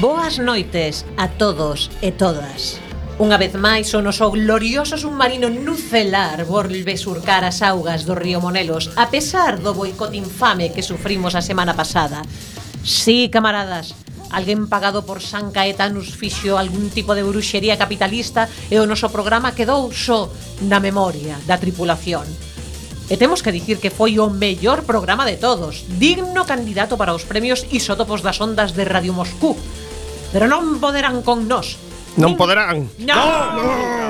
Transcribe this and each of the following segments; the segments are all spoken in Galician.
Boas noites a todos e todas. Unha vez máis, o noso glorioso submarino nucelar volve surcar as augas do río Monelos a pesar do boicot infame que sufrimos a semana pasada. Sí, camaradas, Alguén pagado por San Caetanus fixo algún tipo de bruxería capitalista e o noso programa quedou só na memoria da tripulación. E temos que dicir que foi o mellor programa de todos, digno candidato para os premios isótopos das ondas de Radio Moscú, Pero non poderán con nós. Non Nin... poderán. No. no.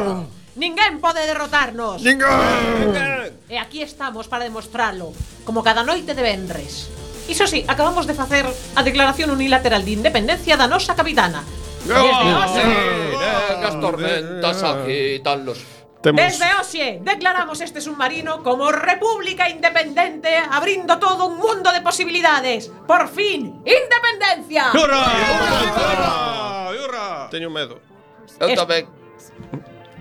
no. Ninguén pode derrotarnos. Ninguén. E aquí estamos para demostrarlo, como cada noite de venres. Iso sí, acabamos de facer a declaración unilateral de independencia da nosa capitana. Desde hoxe, as tormentas agitan los Temos... Desde hoxe declaramos este submarino como República Independente abrindo todo un mundo de posibilidades. Por fin, independencia! Hurra! Hurra! Hurra! Teño medo. Eu es... tamén.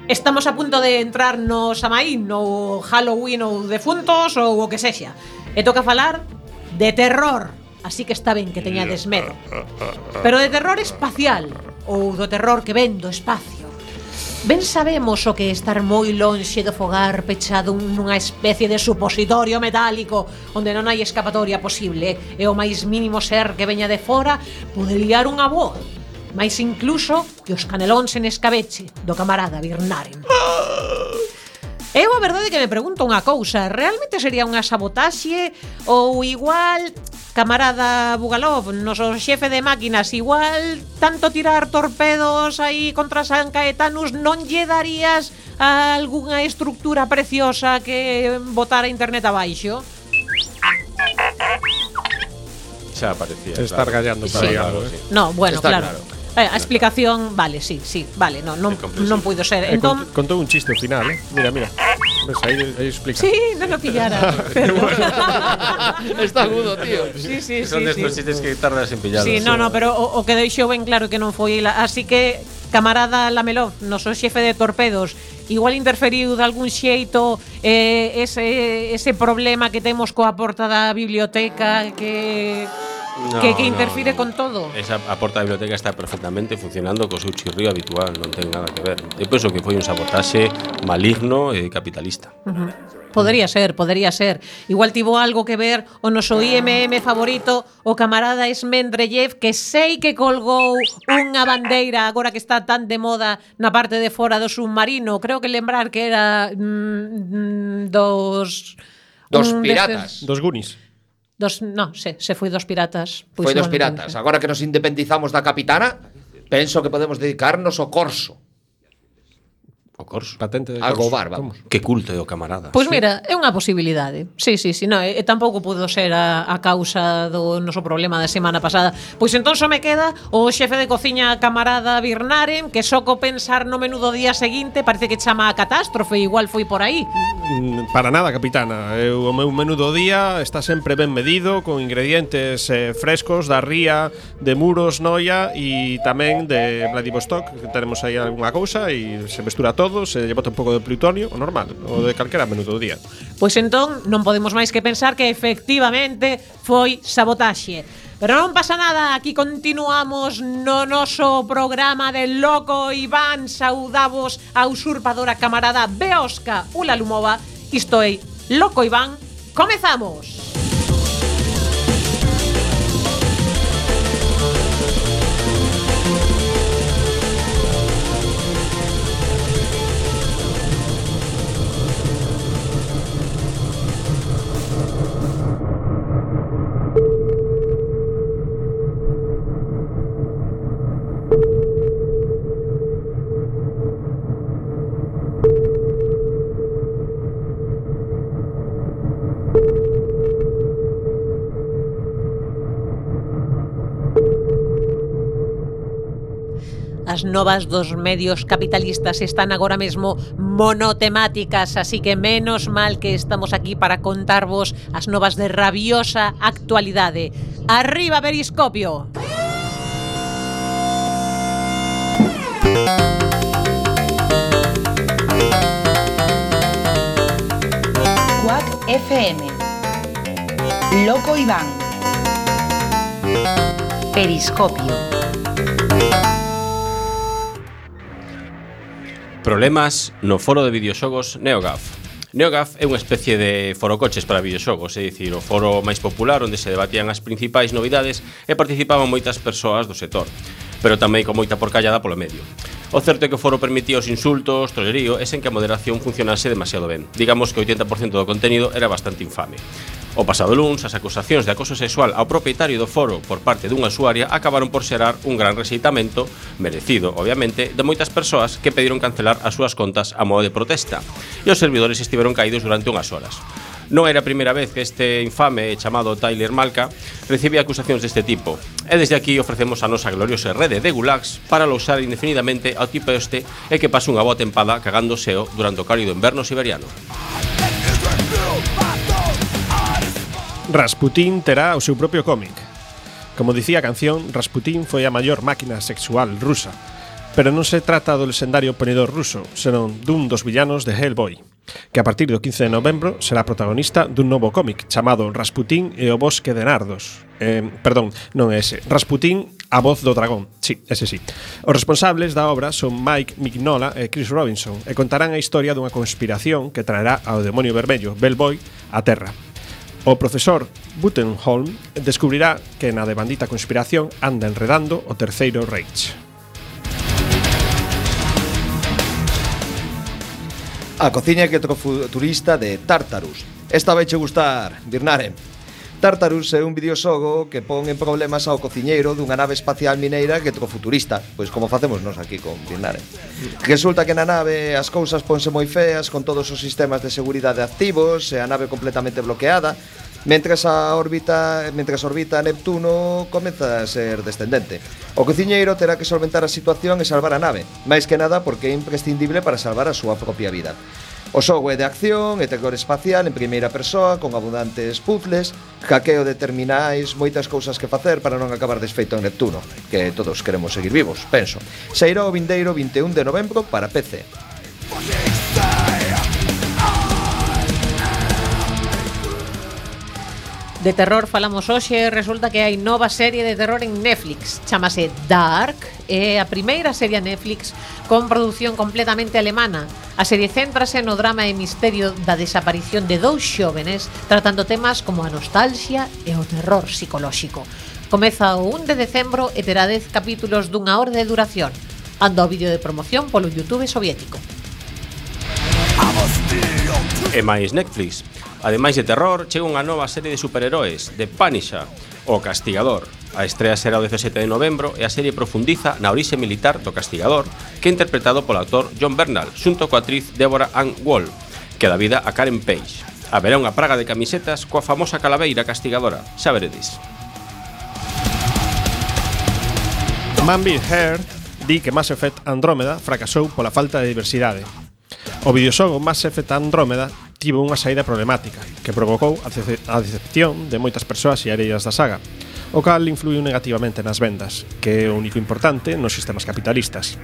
Estamos a punto de entrar no Samaín, no Halloween ou defuntos ou o que sexa. E toca falar de terror, así que está ben que teñades medo. Pero de terror espacial ou do terror que ven do espacio. Ben sabemos o que estar moi lonxe do fogar pechado nunha especie de supositorio metálico onde non hai escapatoria posible e o máis mínimo ser que veña de fora pode liar unha voz máis incluso que os canelóns en escabeche do camarada Birnaren. Eu a verdade que me pregunto unha cousa, realmente sería unha sabotaxe ou igual Camarada Bugalov, noso xefe de máquinas, igual tanto tirar torpedos aí contra San Caetanus non lle darías a algunha estructura preciosa que botar a internet abaixo? Xa aparecía. Estar claro. gallando para sí. algo, eh. sí. No, bueno, Está claro. claro. Eh, a explicación, vale, sí, sí, vale, no, non, non puido ser. Eh, entón, cont, contou un chiste ao final, eh? Mira, mira. Ves, aí, aí explica. Sí, non lo pillara. Está agudo, tío. Sí, sí, Son sí. Son destes sí. chistes que tardas en pillar. Sí, no, no, pero o, o que deixou ben claro que non foi ela. Así que, camarada Lamelov, noso xefe de torpedos, igual interferiu de algún xeito eh, ese, ese problema que temos coa porta da biblioteca que No, que, que interfire no, no. con todo. Esa a porta da biblioteca está perfectamente funcionando co seu chirrío habitual, non ten nada que ver. Eu penso que foi un sabotaxe maligno e capitalista. Uh -huh. Podría ser, podría ser. Igual tivo algo que ver o noso IMM favorito, o camarada Esmendrellev, que sei que colgou unha bandeira agora que está tan de moda na parte de fora do submarino. Creo que lembrar que era mm, mm dos... Dos piratas. Destes... Dos gunis. Dos, no, se, se foi dos piratas. Pois foi dos piratas. Agora que nos independizamos da capitana, penso que podemos dedicarnos ao corso. O corso. Patente de Algo bar, vamos. Que culto é o camarada. Pois sí. mira, é unha posibilidade. Sí, sí, sí, no, e, e tampouco pudo ser a, a causa do noso problema da semana pasada. Pois entón só me queda o xefe de cociña camarada Birnarem, que só co pensar no menú do día seguinte parece que chama a catástrofe, igual foi por aí. Mm, para nada, capitana. Eu, o meu menú do día está sempre ben medido, con ingredientes eh, frescos da ría, de Muros, Noia e tamén de Vladivostok, que teremos aí algunha cousa e se mestura todo se e lle bota un pouco de plutonio, o normal, o de calquera menudo día. Pois entón non podemos máis que pensar que efectivamente foi sabotaxe. Pero non pasa nada, aquí continuamos no noso programa de Loco Iván Saudavos a usurpadora camarada Beosca Ula Lumova Isto é Loco Iván, comezamos! as novas dos medios capitalistas están agora mesmo monotemáticas, así que menos mal que estamos aquí para contarvos as novas de rabiosa actualidade. Arriba Periscopio. Quack FM. Loco Iván. Periscopio. Problemas no foro de videoxogos NeoGAF NeoGAF é unha especie de forocoches para videoxogos, é dicir, o foro máis popular onde se debatían as principais novidades e participaban moitas persoas do sector, pero tamén con moita porcallada polo medio. O certo é que o foro permitía os insultos, trolerío e sen que a moderación funcionase demasiado ben. Digamos que o 80% do contenido era bastante infame. O pasado luns, as acusacións de acoso sexual ao propietario do foro por parte dunha usuaria acabaron por xerar un gran rexeitamento, merecido, obviamente, de moitas persoas que pediron cancelar as súas contas a modo de protesta, e os servidores estiveron caídos durante unhas horas. Non era a primeira vez que este infame chamado Tyler Malca recibía acusacións deste tipo. E desde aquí ofrecemos a nosa gloriosa rede de gulags para lousar indefinidamente ao tipo este e que pase unha boa tempada cagando seo durante o cálido inverno siberiano. Rasputín terá o seu propio cómic. Como dicía a canción, Rasputín foi a maior máquina sexual rusa, pero non se trata do lesendario ponedor ruso, senón dun dos villanos de Hellboy que a partir do 15 de novembro será protagonista dun novo cómic chamado Rasputín e o Bosque de Nardos. Eh, perdón, non é ese. Rasputín A voz do dragón, sí, ese sí Os responsables da obra son Mike Mignola e Chris Robinson E contarán a historia dunha conspiración que traerá ao demonio vermello, Bellboy, a Terra O profesor Butenholm descubrirá que na debandita conspiración anda enredando o terceiro Reich A cociña electrofuturista de Tartarus. Esta vai che gustar, Birnare. Tartarus é un videoxogo que pon en problemas ao cociñeiro dunha nave espacial mineira que futurista, pois como facemos nós aquí con Birnare Resulta que na nave as cousas ponse moi feas con todos os sistemas de seguridade activos e a nave completamente bloqueada, Mentres a órbita, mentres orbita Neptuno comeza a ser descendente. O cociñeiro terá que solventar a situación e salvar a nave, máis que nada porque é imprescindible para salvar a súa propia vida. O xogo é de acción e terror espacial en primeira persoa con abundantes puzzles, hackeo de terminais, moitas cousas que facer para non acabar desfeito en Neptuno, que todos queremos seguir vivos, penso. Sairá o vindeiro 21 de novembro para PC. De terror falamos hoxe. Resulta que hai nova serie de terror en Netflix. Chamase Dark. É a primeira serie a Netflix Con produción completamente alemana. A serie céntrase no drama e misterio Da desaparición de dous xóvenes Tratando temas como a nostalgia E o terror psicolóxico. Comeza o 1 de decembro e terá 10 capítulos dunha hora de duración. Anda o vídeo de promoción polo Youtube soviético. E máis Netflix. Ademais de terror, chega unha nova serie de superheróis, The Punisher, o Castigador. A estrea será o 17 de novembro e a serie profundiza na orixe militar do Castigador, que é interpretado polo actor John Bernal, xunto coa actriz Deborah Ann Wall, que dá vida a Karen Page. Haberá unha praga de camisetas coa famosa calaveira castigadora, xa veredes. Manby Heard di que Mass Effect Andrómeda fracasou pola falta de diversidade. O videoxogo Mass Effect Andrómeda tivo unha saída problemática, que provocou a decepción de moitas persoas e areias da saga, o cal influiu negativamente nas vendas, que é o único importante nos sistemas capitalistas.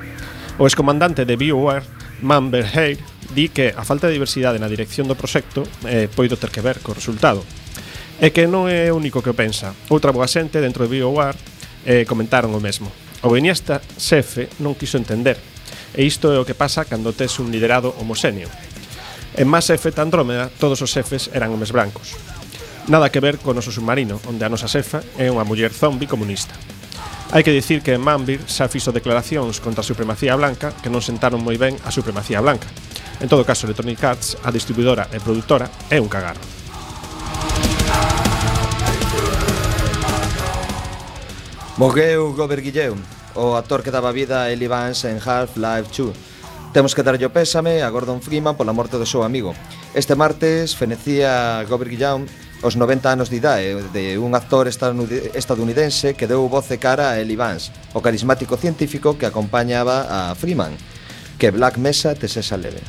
O excomandante de BioWare, Manber Verheer, di que a falta de diversidade na dirección do proxecto eh, poido ter que ver co resultado. E que non é o único que o pensa. Outra boa xente dentro de BioWare eh, comentaron o mesmo. O Beniesta xefe non quiso entender, e isto é o que pasa cando tes un liderado homoxéneo. En Mass Effect Andrómeda todos os xefes eran homes brancos. Nada que ver con o submarino, onde a nosa xefa é unha muller zombi comunista. Hai que dicir que en xa fixo declaracións contra a supremacía blanca que non sentaron moi ben a supremacía blanca. En todo caso, Electronic Arts, a distribuidora e produtora, é un cagarro. Morreu Robert Guilleu, o actor que daba vida a Eli Vance en Half-Life 2 Temos que darlle o pésame a Gordon Freeman pola morte do seu amigo. Este martes fenecía Robert Guillaume os 90 anos de idade de un actor estadounidense que deu voz e cara a Eli Vance, o carismático científico que acompañaba a Freeman, que Black Mesa te sesa leve.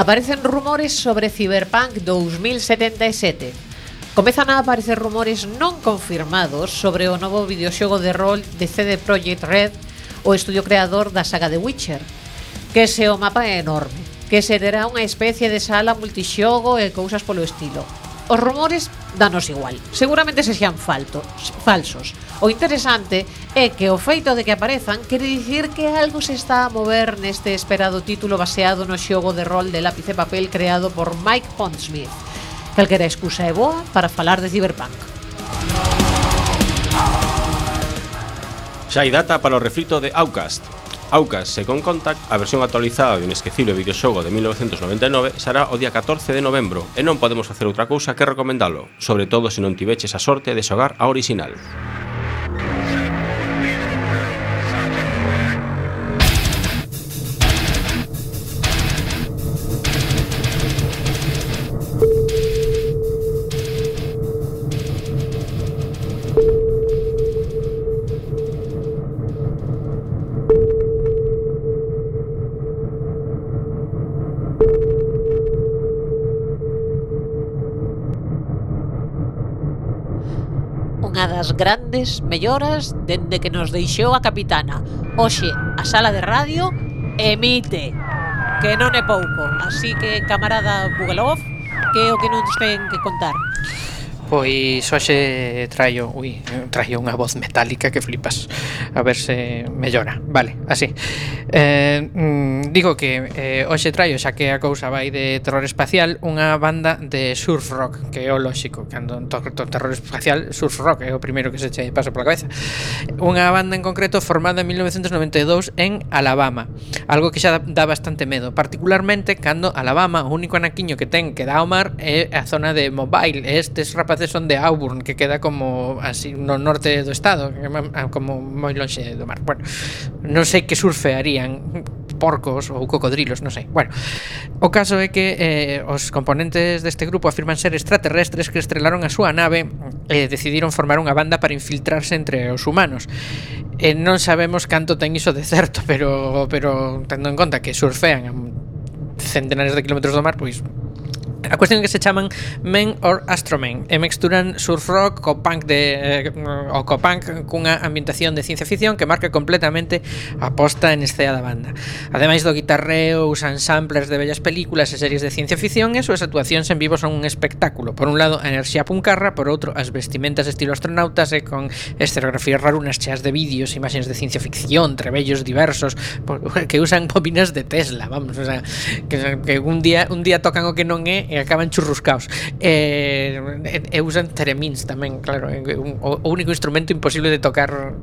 Aparecen rumores sobre Cyberpunk 2077. Comezan a aparecer rumores non confirmados sobre o novo videoxogo de rol de CD Projekt Red, o estudio creador da saga de Witcher, que se o mapa é enorme, que se terá unha especie de sala multixogo e cousas polo estilo. Os rumores danos igual. Seguramente se sean faltos, falsos. O interesante é que o feito de que aparezan quere dicir que algo se está a mover neste esperado título baseado no xogo de rol de lápiz e papel creado por Mike Pondsmith Calquera excusa é boa para falar de Cyberpunk. Xa hai data para o refrito de Outcast. Outcast Second Contact, a versión actualizada do inesquecible videoxogo de 1999, será o día 14 de novembro e non podemos facer outra cousa que recomendalo, sobre todo se non tiveches a sorte de xogar a original. grandes melloras dende que nos deixou a capitana. Oxe, a sala de radio emite, que non é pouco. Así que, camarada Bugalov, que é o que non ten que contar? Pois hoxe traio, ui, traio unha voz metálica que flipas. A ver se mellora, vale, así. Eh, mm, Digo que eh, hoxe traio, xa que a cousa vai de terror espacial Unha banda de surf rock, que é o lóxico Cando to, to terror espacial, surf rock é o primeiro que se che pasa pola cabeza. Unha banda en concreto formada en 1992 en Alabama algo que xa dá bastante medo, particularmente cando Alabama o único anaquiño que ten que dá ao mar é eh, a zona de Mobile, estes rapaces son de Auburn, que queda como así no norte do estado, como moi lonxe do mar. Bueno, non sei que surfearían porcos ou cocodrilos, non sei. Bueno, o caso é que eh, os componentes deste grupo afirman ser extraterrestres que estrelaron a súa nave e eh, decidiron formar unha banda para infiltrarse entre os humanos. Eh, non sabemos canto ten iso de certo, pero pero tendo en conta que surfean centenares de kilómetros do mar, pois A cuestión é que se chaman Men or Astromen e mexturan surf rock co punk de eh, o co punk cunha ambientación de ciencia ficción que marca completamente a posta en escena da banda. Ademais do guitarreo, usan samplers de bellas películas e series de ciencia ficción e súas actuacións en vivo son un espectáculo. Por un lado, a enerxía puncarra, por outro, as vestimentas estilo astronautas e con escenografías rarunas cheas de vídeos, imaxes de ciencia ficción, trebellos diversos por, que usan bobinas de Tesla, vamos, o sea, que, que un día un día tocan o que non é e acaban churruscaos. E, e, e usan teremins tamén, claro, eh, un, o único instrumento imposible de tocar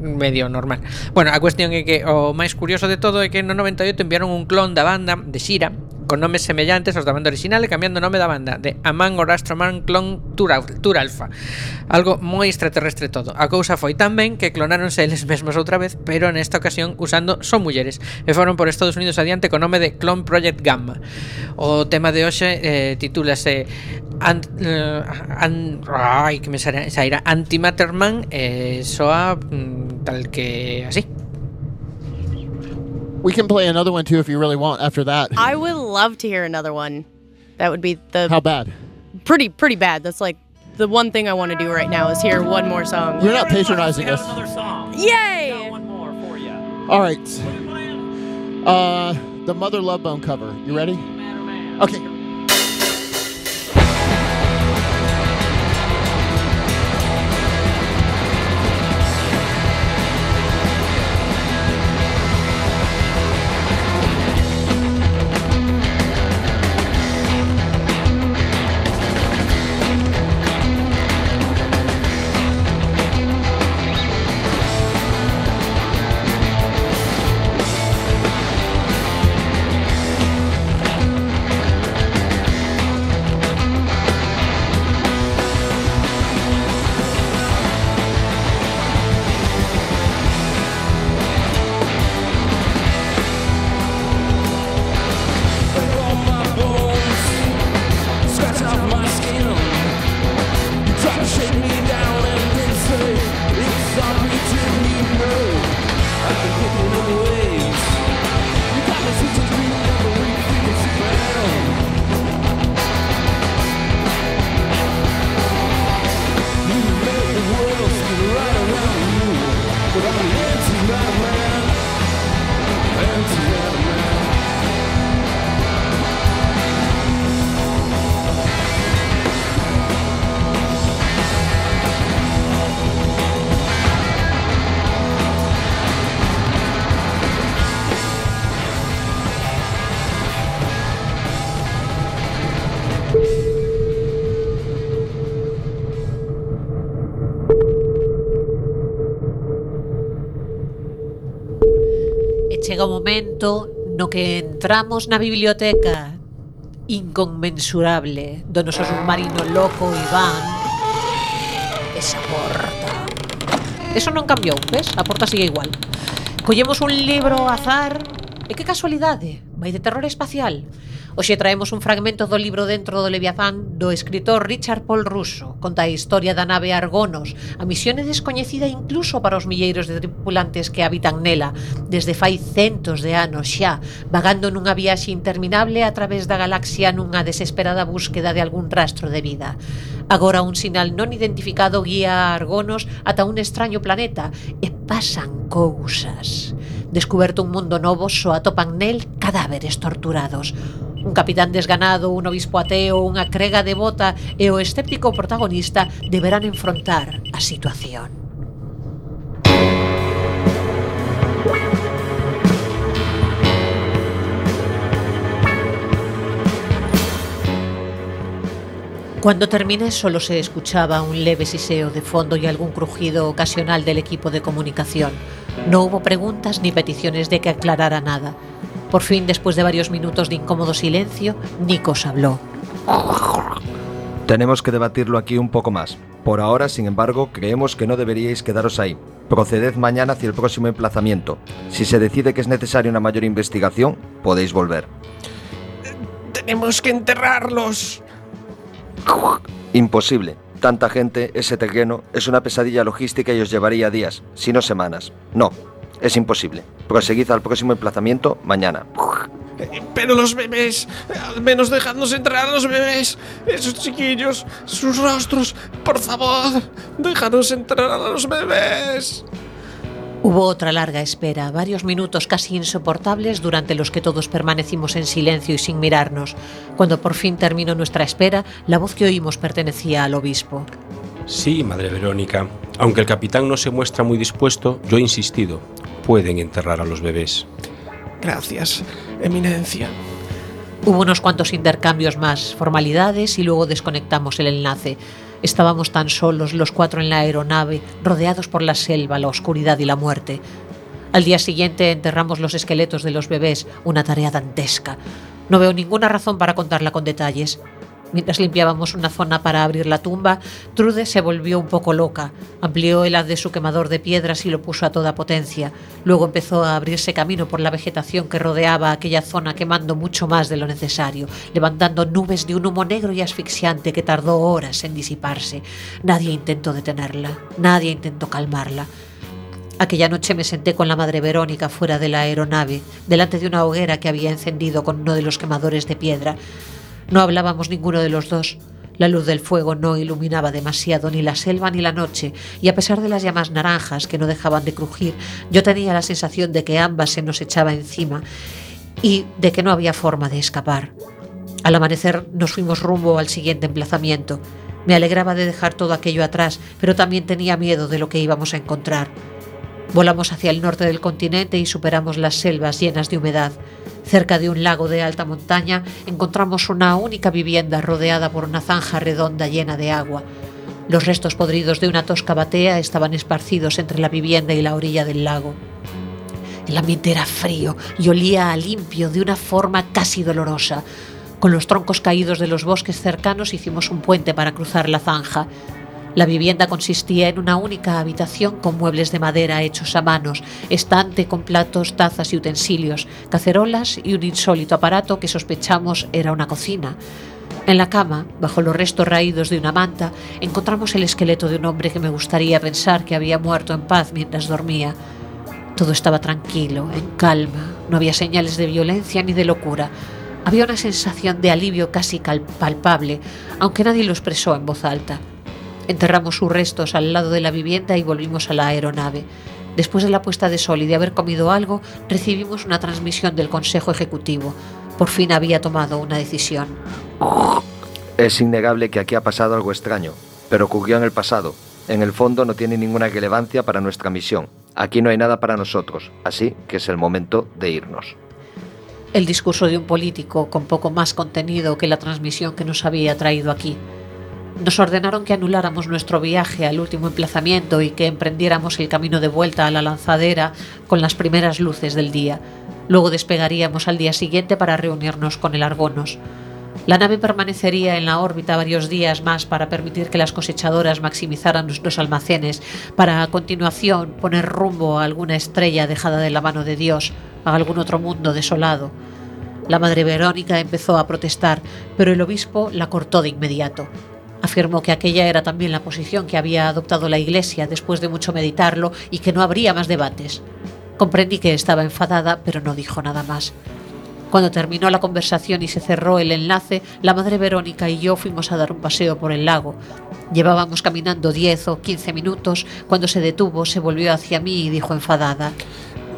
medio normal. Bueno, a cuestión é que o máis curioso de todo é que no 98 enviaron un clon da banda de Xira con nomes semellantes aos da banda original e cambiando o nome da banda de Amang or Astroman Clone Tour, Tour Alpha. Algo moi extraterrestre todo. A cousa foi tan ben que clonáronse eles mesmos outra vez, pero nesta ocasión usando son mulleres e foron por Estados Unidos adiante co nome de Clone Project Gamma. O tema de hoxe eh, titúlase Ant, uh, an, ai, que me sairá, sairá Antimatter Man e eh, soa mm, tal que así. We can play another one too if you really want after that. I would love to hear another one. That would be the How bad? pretty pretty bad. That's like the one thing I want to do right now is hear one more song. You're not patronizing us. Yay! All right. Uh, the Mother Love Bone cover. You ready? Okay. chega o momento no que entramos na biblioteca inconmensurable do noso submarino loco Iván. Esa porta. Eso non cambiou, ves? a porta sigue igual. Collemos un libro ao azar. E que casualidade vai de terror espacial. Hoxe traemos un fragmento do libro Dentro do Leviafán do escritor Richard Paul Russo. Conta a historia da nave Argonos, a misión é descoñecida incluso para os milleiros de tripulantes que habitan nela, desde fai centos de anos xa, vagando nunha viaxe interminable a través da galaxia nunha desesperada búsqueda de algún rastro de vida. Agora un sinal non identificado guía a Argonos ata un extraño planeta e pasan cousas. Descuberto un mundo novo, só atopan nel cadáveres torturados. Un capitán desganado, un obispo ateo, unha crega devota e o escéptico protagonista deberán enfrontar a situación. Cuando terminé solo se escuchaba un leve siseo de fondo y algún crujido ocasional del equipo de comunicación. No hubo preguntas ni peticiones de que aclarara nada. Por fin, después de varios minutos de incómodo silencio, Nikos habló. Tenemos que debatirlo aquí un poco más. Por ahora, sin embargo, creemos que no deberíais quedaros ahí. Proceded mañana hacia el próximo emplazamiento. Si se decide que es necesaria una mayor investigación, podéis volver. Tenemos que enterrarlos. Imposible. Tanta gente, ese terreno, es una pesadilla logística y os llevaría días, si no semanas. No, es imposible. Proseguid al próximo emplazamiento mañana. Pero los bebés, al menos dejadnos entrar a los bebés. Esos chiquillos, sus rostros. Por favor, déjanos entrar a los bebés. Hubo otra larga espera, varios minutos casi insoportables durante los que todos permanecimos en silencio y sin mirarnos. Cuando por fin terminó nuestra espera, la voz que oímos pertenecía al obispo. Sí, madre Verónica. Aunque el capitán no se muestra muy dispuesto, yo he insistido. Pueden enterrar a los bebés. Gracias, Eminencia. Hubo unos cuantos intercambios más, formalidades y luego desconectamos el enlace. Estábamos tan solos los cuatro en la aeronave, rodeados por la selva, la oscuridad y la muerte. Al día siguiente enterramos los esqueletos de los bebés, una tarea dantesca. No veo ninguna razón para contarla con detalles. Mientras limpiábamos una zona para abrir la tumba, Trude se volvió un poco loca. Amplió el haz de su quemador de piedras y lo puso a toda potencia. Luego empezó a abrirse camino por la vegetación que rodeaba aquella zona quemando mucho más de lo necesario, levantando nubes de un humo negro y asfixiante que tardó horas en disiparse. Nadie intentó detenerla, nadie intentó calmarla. Aquella noche me senté con la madre Verónica fuera de la aeronave, delante de una hoguera que había encendido con uno de los quemadores de piedra. No hablábamos ninguno de los dos. La luz del fuego no iluminaba demasiado ni la selva ni la noche, y a pesar de las llamas naranjas que no dejaban de crujir, yo tenía la sensación de que ambas se nos echaba encima y de que no había forma de escapar. Al amanecer nos fuimos rumbo al siguiente emplazamiento. Me alegraba de dejar todo aquello atrás, pero también tenía miedo de lo que íbamos a encontrar. Volamos hacia el norte del continente y superamos las selvas llenas de humedad. Cerca de un lago de alta montaña encontramos una única vivienda rodeada por una zanja redonda llena de agua. Los restos podridos de una tosca batea estaban esparcidos entre la vivienda y la orilla del lago. El ambiente era frío y olía a limpio de una forma casi dolorosa. Con los troncos caídos de los bosques cercanos hicimos un puente para cruzar la zanja. La vivienda consistía en una única habitación con muebles de madera hechos a manos, estante con platos, tazas y utensilios, cacerolas y un insólito aparato que sospechamos era una cocina. En la cama, bajo los restos raídos de una manta, encontramos el esqueleto de un hombre que me gustaría pensar que había muerto en paz mientras dormía. Todo estaba tranquilo, en calma, no había señales de violencia ni de locura. Había una sensación de alivio casi palpable, aunque nadie lo expresó en voz alta. Enterramos sus restos al lado de la vivienda y volvimos a la aeronave. Después de la puesta de sol y de haber comido algo, recibimos una transmisión del Consejo Ejecutivo. Por fin había tomado una decisión. Es innegable que aquí ha pasado algo extraño, pero ocurrió en el pasado. En el fondo no tiene ninguna relevancia para nuestra misión. Aquí no hay nada para nosotros, así que es el momento de irnos. El discurso de un político con poco más contenido que la transmisión que nos había traído aquí. Nos ordenaron que anuláramos nuestro viaje al último emplazamiento y que emprendiéramos el camino de vuelta a la lanzadera con las primeras luces del día. Luego despegaríamos al día siguiente para reunirnos con el Argonos. La nave permanecería en la órbita varios días más para permitir que las cosechadoras maximizaran nuestros almacenes, para a continuación poner rumbo a alguna estrella dejada de la mano de Dios, a algún otro mundo desolado. La madre Verónica empezó a protestar, pero el obispo la cortó de inmediato. Afirmó que aquella era también la posición que había adoptado la Iglesia después de mucho meditarlo y que no habría más debates. Comprendí que estaba enfadada, pero no dijo nada más. Cuando terminó la conversación y se cerró el enlace, la madre Verónica y yo fuimos a dar un paseo por el lago. Llevábamos caminando 10 o 15 minutos. Cuando se detuvo, se volvió hacia mí y dijo enfadada.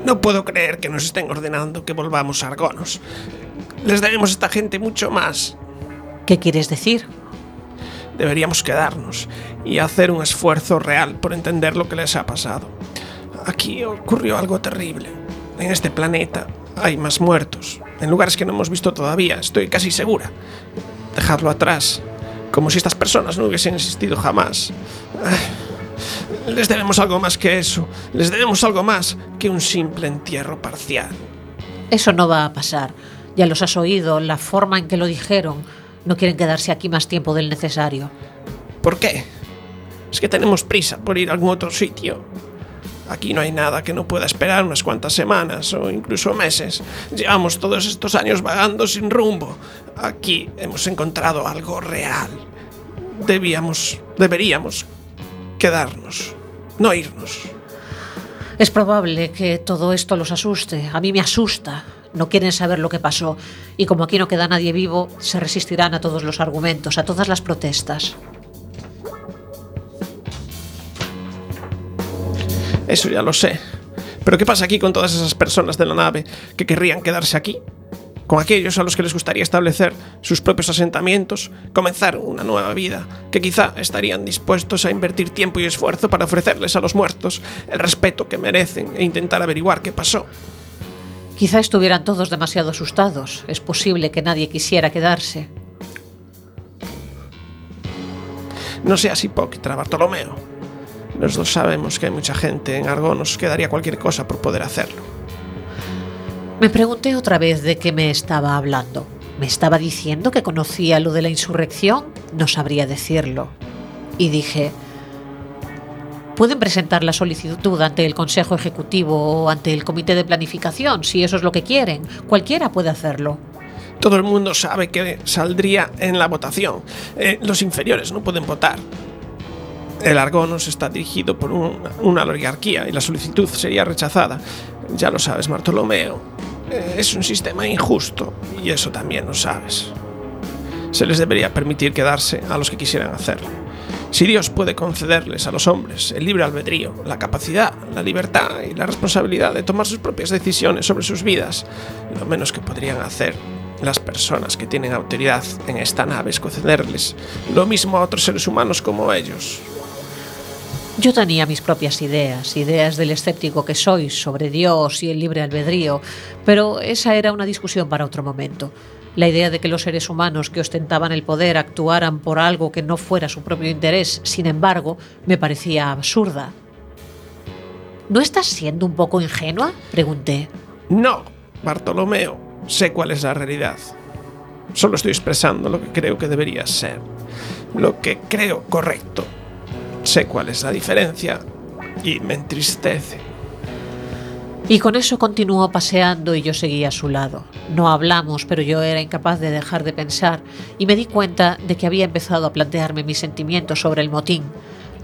No puedo creer que nos estén ordenando que volvamos a Argonos. Les debemos a esta gente mucho más. ¿Qué quieres decir? Deberíamos quedarnos y hacer un esfuerzo real por entender lo que les ha pasado. Aquí ocurrió algo terrible. En este planeta hay más muertos, en lugares que no hemos visto todavía, estoy casi segura. Dejadlo atrás, como si estas personas no hubiesen existido jamás. Les debemos algo más que eso, les debemos algo más que un simple entierro parcial. Eso no va a pasar. Ya los has oído, la forma en que lo dijeron. No quieren quedarse aquí más tiempo del necesario. ¿Por qué? Es que tenemos prisa por ir a algún otro sitio. Aquí no hay nada que no pueda esperar unas cuantas semanas o incluso meses. Llevamos todos estos años vagando sin rumbo. Aquí hemos encontrado algo real. Debíamos, deberíamos quedarnos, no irnos. Es probable que todo esto los asuste. A mí me asusta. No quieren saber lo que pasó. Y como aquí no queda nadie vivo, se resistirán a todos los argumentos, a todas las protestas. Eso ya lo sé. Pero ¿qué pasa aquí con todas esas personas de la nave que querrían quedarse aquí? Con aquellos a los que les gustaría establecer sus propios asentamientos, comenzar una nueva vida, que quizá estarían dispuestos a invertir tiempo y esfuerzo para ofrecerles a los muertos el respeto que merecen e intentar averiguar qué pasó. Quizá estuvieran todos demasiado asustados. Es posible que nadie quisiera quedarse. No seas hipócrita, Bartolomeo. Los dos sabemos que hay mucha gente en Argonos que daría cualquier cosa por poder hacerlo. Me pregunté otra vez de qué me estaba hablando. ¿Me estaba diciendo que conocía lo de la insurrección? No sabría decirlo. Y dije, pueden presentar la solicitud ante el Consejo Ejecutivo o ante el Comité de Planificación, si eso es lo que quieren. Cualquiera puede hacerlo. Todo el mundo sabe que saldría en la votación. Eh, los inferiores no pueden votar. El Argonos está dirigido por un- una oligarquía y la solicitud sería rechazada. Ya lo sabes, Bartolomeo. Eh, Es un sistema injusto y eso también lo sabes. Se les debería permitir quedarse a los que quisieran hacerlo. Si Dios puede concederles a los hombres el libre albedrío, la capacidad, la libertad y la responsabilidad de tomar sus propias decisiones sobre sus vidas, lo menos que podrían hacer las personas que tienen autoridad en esta nave es concederles lo mismo a otros seres humanos como ellos. Yo tenía mis propias ideas, ideas del escéptico que soy sobre Dios y el libre albedrío, pero esa era una discusión para otro momento. La idea de que los seres humanos que ostentaban el poder actuaran por algo que no fuera su propio interés, sin embargo, me parecía absurda. ¿No estás siendo un poco ingenua? Pregunté. No, Bartolomeo, sé cuál es la realidad. Solo estoy expresando lo que creo que debería ser, lo que creo correcto. Sé cuál es la diferencia y me entristece. Y con eso continuó paseando y yo seguía a su lado. No hablamos, pero yo era incapaz de dejar de pensar y me di cuenta de que había empezado a plantearme mis sentimientos sobre el motín.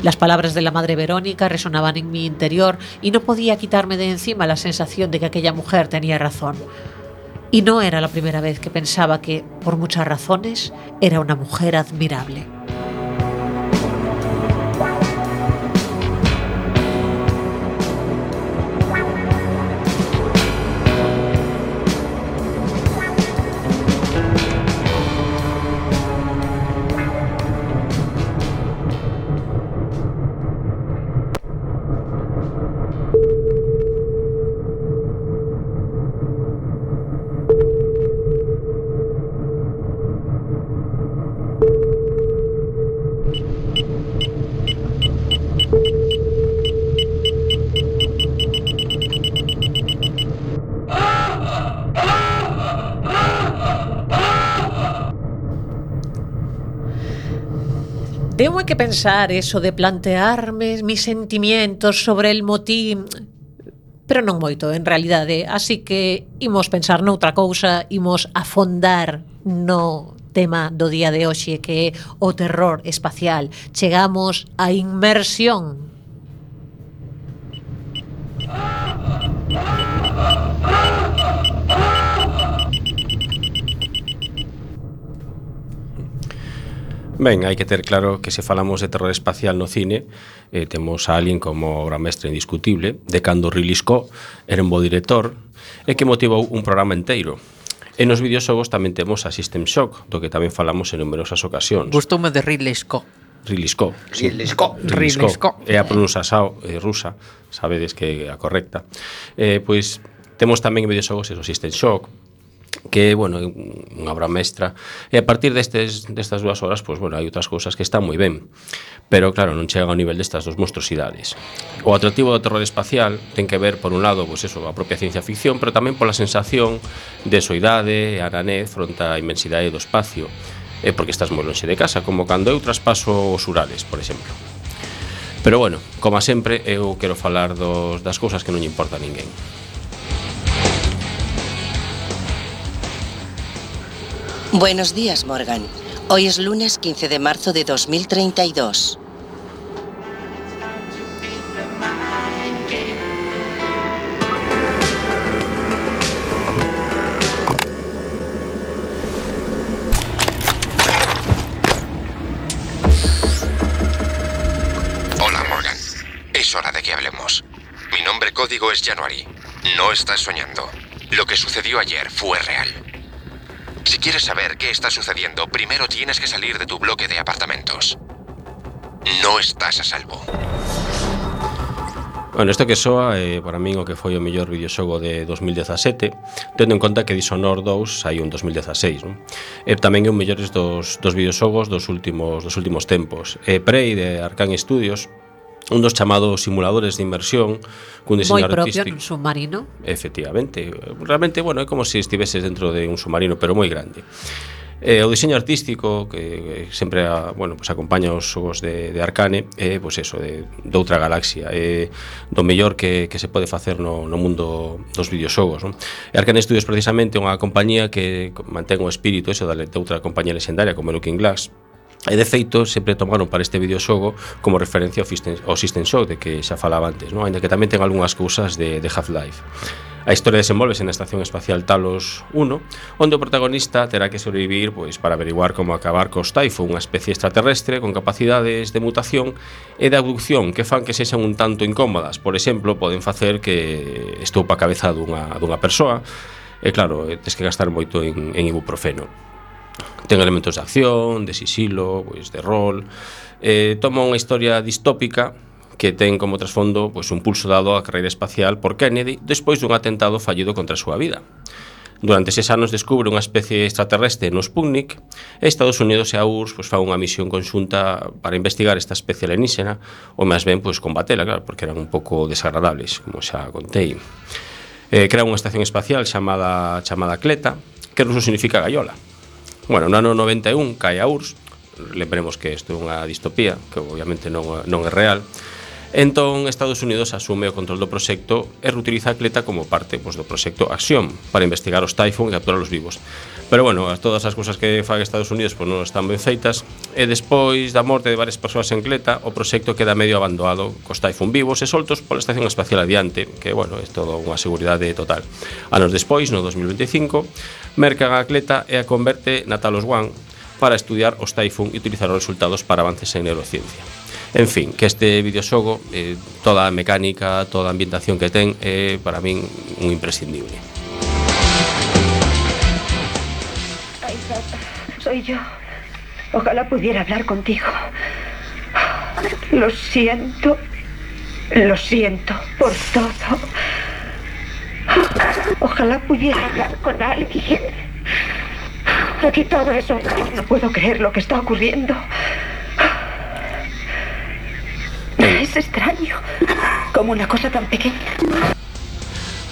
Las palabras de la madre Verónica resonaban en mi interior y no podía quitarme de encima la sensación de que aquella mujer tenía razón. Y no era la primera vez que pensaba que, por muchas razones, era una mujer admirable. que pensar eso de plantearme mis sentimientos sobre el motín pero non moito en realidade, así que imos pensar noutra cousa, imos afondar no tema do día de hoxe que é o terror espacial. Chegamos á inmersión. Ah, ah, ah! Ben, hai que ter claro que se falamos de terror espacial no cine, eh, temos a alguien como obra mestra indiscutible, de cando Ridley Scott era un bo director, e que motivou un programa enteiro. E nos videoxogos tamén temos a System Shock, do que tamén falamos en numerosas ocasións. Gustoume de Ridley Scott. Ridley Scott. Ridley Scott. Ridley Scott. Scott. É a pronuncia sao, eh, rusa, sabedes que é a correcta. Eh, pois temos tamén en videoxogos eso, System Shock, que, bueno, unha obra mestra. E a partir destes, destas dúas horas, pois, bueno, hai outras cousas que están moi ben. Pero, claro, non chega ao nivel destas dos monstruosidades. O atractivo do terror espacial ten que ver, por un lado, pois eso, a propia ciencia ficción, pero tamén pola sensación de soidade e aranez fronte á inmensidade do espacio. É porque estás moi lonxe de casa, como cando eu traspaso os Urales, por exemplo. Pero bueno, como sempre, eu quero falar dos, das cousas que non lle importa a ninguén. Buenos días, Morgan. Hoy es lunes 15 de marzo de 2032. Hola, Morgan. Es hora de que hablemos. Mi nombre código es January. No estás soñando. Lo que sucedió ayer fue real. Si quieres saber qué está sucediendo, primero tienes que salir de tu bloque de apartamentos. No estás a salvo. Bueno, isto que soa eh, para min o que foi o mellor videoxogo de 2017 Tendo en conta que Dishonored 2 hai un 2016 non? E tamén é un mellores dos, dos videoxogos dos últimos, dos últimos tempos e Prey de Arkane Studios un dos chamados simuladores de inmersión cun diseño Moi propio artístico. nun submarino. Efectivamente. Realmente, bueno, é como se estiveses dentro de un submarino, pero moi grande. Eh, o diseño artístico que eh, sempre a, bueno, pues acompaña os xogos de, de Arcane é eh, pois pues eso, de, de outra galaxia é eh, do mellor que, que se pode facer no, no mundo dos videoxogos non? Arcane Studios precisamente é unha compañía que mantén o espírito eso da, de outra compañía legendaria como Looking Glass E de feito, sempre tomaron para este videoxogo como referencia ao System Shock de que xa falaba antes, non? Ainda que tamén ten algunhas cousas de, de Half-Life. A historia desenvolvese na estación espacial Talos 1, onde o protagonista terá que sobrevivir pois, para averiguar como acabar cos Typhon, unha especie extraterrestre con capacidades de mutación e de abducción que fan que sexan un tanto incómodas. Por exemplo, poden facer que estoupa a cabeza dunha, dunha persoa, e claro, tes que gastar moito en, en ibuprofeno. Ten elementos de acción, de sisilo, pois de rol. Eh, toma unha historia distópica que ten como trasfondo pois un pulso dado á carreira espacial por Kennedy despois dun atentado fallido contra a súa vida. Durante seis anos descubre unha especie extraterrestre no Sputnik e Estados Unidos e a URSS pois, fan unha misión conxunta para investigar esta especie alienígena ou máis ben pois, combatela, claro, porque eran un pouco desagradables, como xa contei. Eh, crea unha estación espacial chamada chamada Cleta, que en ruso significa gaiola Bueno, no ano 91 cae a URSS, lembremos que isto é unha distopía, que obviamente non, non é real, Entón, Estados Unidos asume o control do proxecto e reutiliza a Cleta como parte pois, do proxecto Acción para investigar os Typhoon e capturar os vivos. Pero bueno, todas as cousas que fai Estados Unidos pois, non están ben feitas e despois da morte de varias persoas en Cleta o proxecto queda medio abandonado cos Typhoon vivos e soltos pola Estación Espacial Adiante que, bueno, é todo unha seguridade total. Anos despois, no 2025, mercan a Cleta e a converte na Talos One para estudiar os Typhoon e utilizar os resultados para avances en neurociencia. En fin, que este videoxogo, eh, toda mecánica, toda ambientación que ten, é para min un imprescindible. Soy yo. Ojalá pudiera hablar contigo. Lo siento. Lo siento por todo. Ojalá pudiera hablar con alguien. Aquí todo eso. No puedo creer lo que está ocurriendo. Es extraño. Como una cosa tan pequeña.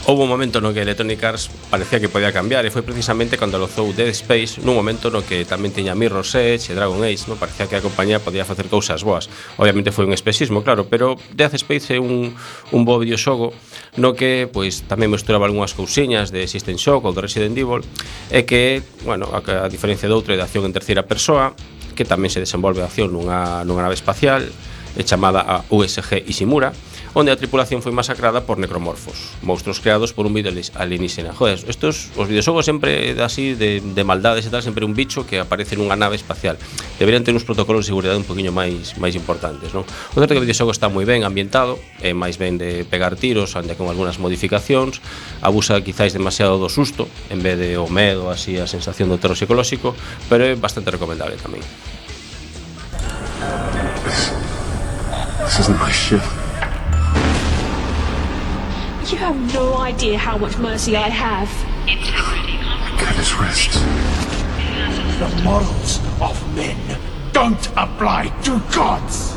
Houve un momento no que Electronic Arts parecía que podía cambiar e foi precisamente cando lanzou Dead Space nun momento no que tamén tiña Mirror's Edge e Dragon Age, no parecía que a compañía podía facer cousas boas. Obviamente foi un espesismo, claro, pero Dead Space é un, un bo videoxogo no que pois tamén mesturaba algunhas cousiñas de System Shock ou de Resident Evil e que, bueno, a, a diferencia de outro é de acción en terceira persoa que tamén se desenvolve a acción nunha, nunha nave espacial é chamada a USG Ishimura onde a tripulación foi masacrada por necromorfos, monstruos creados por un vídeo alienígena. Joder, estos, os videoxogos sempre así de, de maldades e tal, sempre un bicho que aparece nunha nave espacial. Deberían ter uns protocolos de seguridade un poquinho máis máis importantes, non? O certo que o videoxogo está moi ben ambientado, é máis ben de pegar tiros, anda con algunhas modificacións, abusa quizáis demasiado do susto, en vez de o medo, así a sensación do terror psicolóxico, pero é bastante recomendable tamén. This isn't my ship. You have no idea how much mercy I have. Cut his wrists. The morals of men don't apply to gods.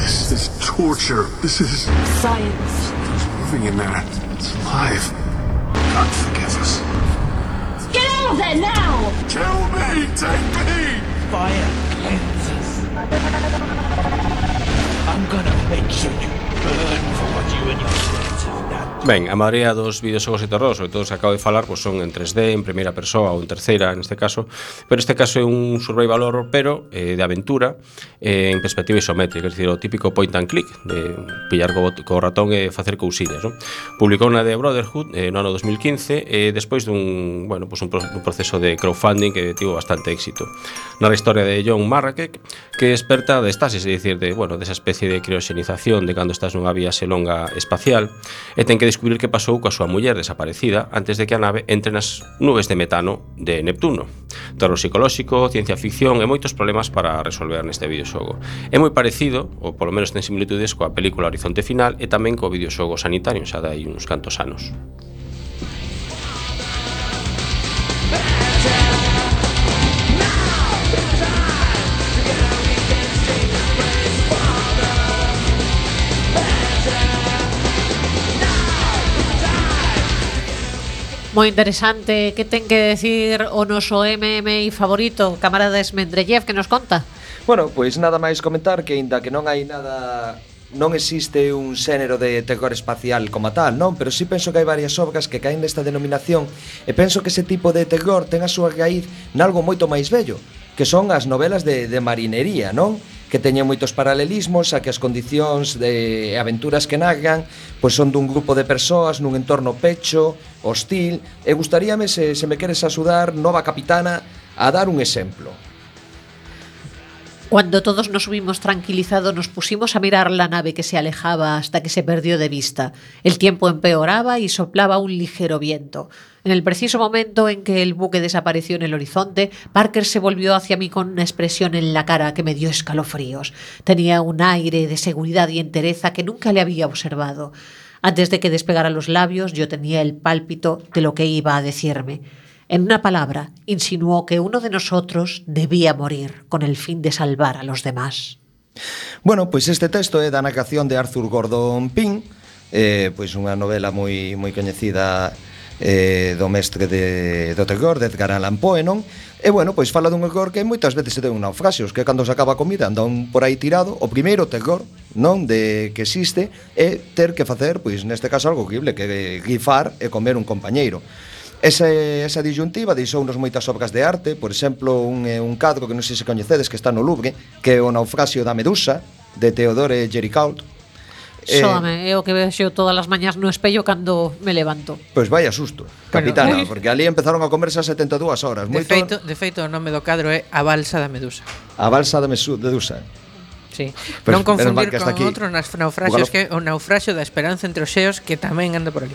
This is torture. This is Science. It's moving in there. It's alive. God forgive us. Get out of there now! Kill me! Take me! Fire cleanses. I'm gonna make sure you 呃呃呃主播救了你好 Ben, a marea dos videoxogos e terror, sobre todo se acabo de falar, pois son en 3D, en primeira persoa ou en terceira neste caso, pero este caso é un survival horror, pero eh, de aventura eh, en perspectiva isométrica, é dicir, o típico point and click, de pillar co, co ratón e facer cousiñas, non? Publicou na de Brotherhood eh, no ano 2015, eh, despois dun, bueno, pois un, pro, un proceso de crowdfunding que tivo bastante éxito. Na historia de John Marrakech, que experta de estasis, é dicir, de, bueno, desa especie de crioxenización de cando estás nunha vía selonga espacial, e ten que que descubrir que pasou coa súa muller desaparecida antes de que a nave entre nas nubes de metano de Neptuno. Terror psicolóxico, ciencia ficción e moitos problemas para resolver neste videoxogo. É moi parecido, ou polo menos ten similitudes, coa película Horizonte Final e tamén co videoxogo Sanitario, xa dai uns cantos anos. moi interesante que ten que decir o noso MMI favorito, Camarades Mendrellev, que nos conta? Bueno, pois nada máis comentar que aínda que non hai nada non existe un xénero de terror espacial como tal, non? Pero sí penso que hai varias obras que caen nesta denominación e penso que ese tipo de terror ten a súa raíz nalgo moito máis bello, que son as novelas de, de marinería, non? que teñen moitos paralelismos, a que as condicións de aventuras que nagan pois son dun grupo de persoas nun entorno pecho, hostil, e gustaríame se, se me queres axudar, nova capitana, a dar un exemplo. Cuando todos nos subimos tranquilizados, nos pusimos a mirar la nave que se alejaba hasta que se perdió de vista. El tiempo empeoraba y soplaba un ligero viento. En el preciso momento en que el buque desapareció en el horizonte, Parker se volvió hacia mí con una expresión en la cara que me dio escalofríos. Tenía un aire de seguridad y entereza que nunca le había observado. Antes de que despegara los labios, yo tenía el pálpito de lo que iba a decirme. En una palabra, insinuó que uno de nosotros debía morir con el fin de salvar a los demás. Bueno, pois este texto é da narración de Arthur Gordon Pym, eh, pois unha novela moi moi coñecida eh, do mestre de, do terror, de Edgar Allan Poe, non? E bueno, pois fala dun horror que moitas veces se ten un naufragios, que cando se acaba a comida anda un por aí tirado, o primeiro terror, non, de que existe é ter que facer, pois neste caso algo horrible, que é grifar e comer un compañeiro. Esa, esa disyuntiva deixounos moitas obras de arte, por exemplo, un, eh, un cadro que non sei se coñecedes que está no Louvre, que é o naufrasio da Medusa, de Teodore Gericault. Eh, Sóame, é o que vexo todas as mañas no espello cando me levanto. Pois vai a susto, capitana, bueno. porque ali empezaron a comerse as 72 horas. Moito... De, feito, de feito, o nome do cadro é A Balsa da Medusa. A Balsa da Medusa. Sí. Pues, non confundir con aquí. outro naufraxio, Igual... que o naufraxio da esperanza entre os xeos que tamén anda por ali.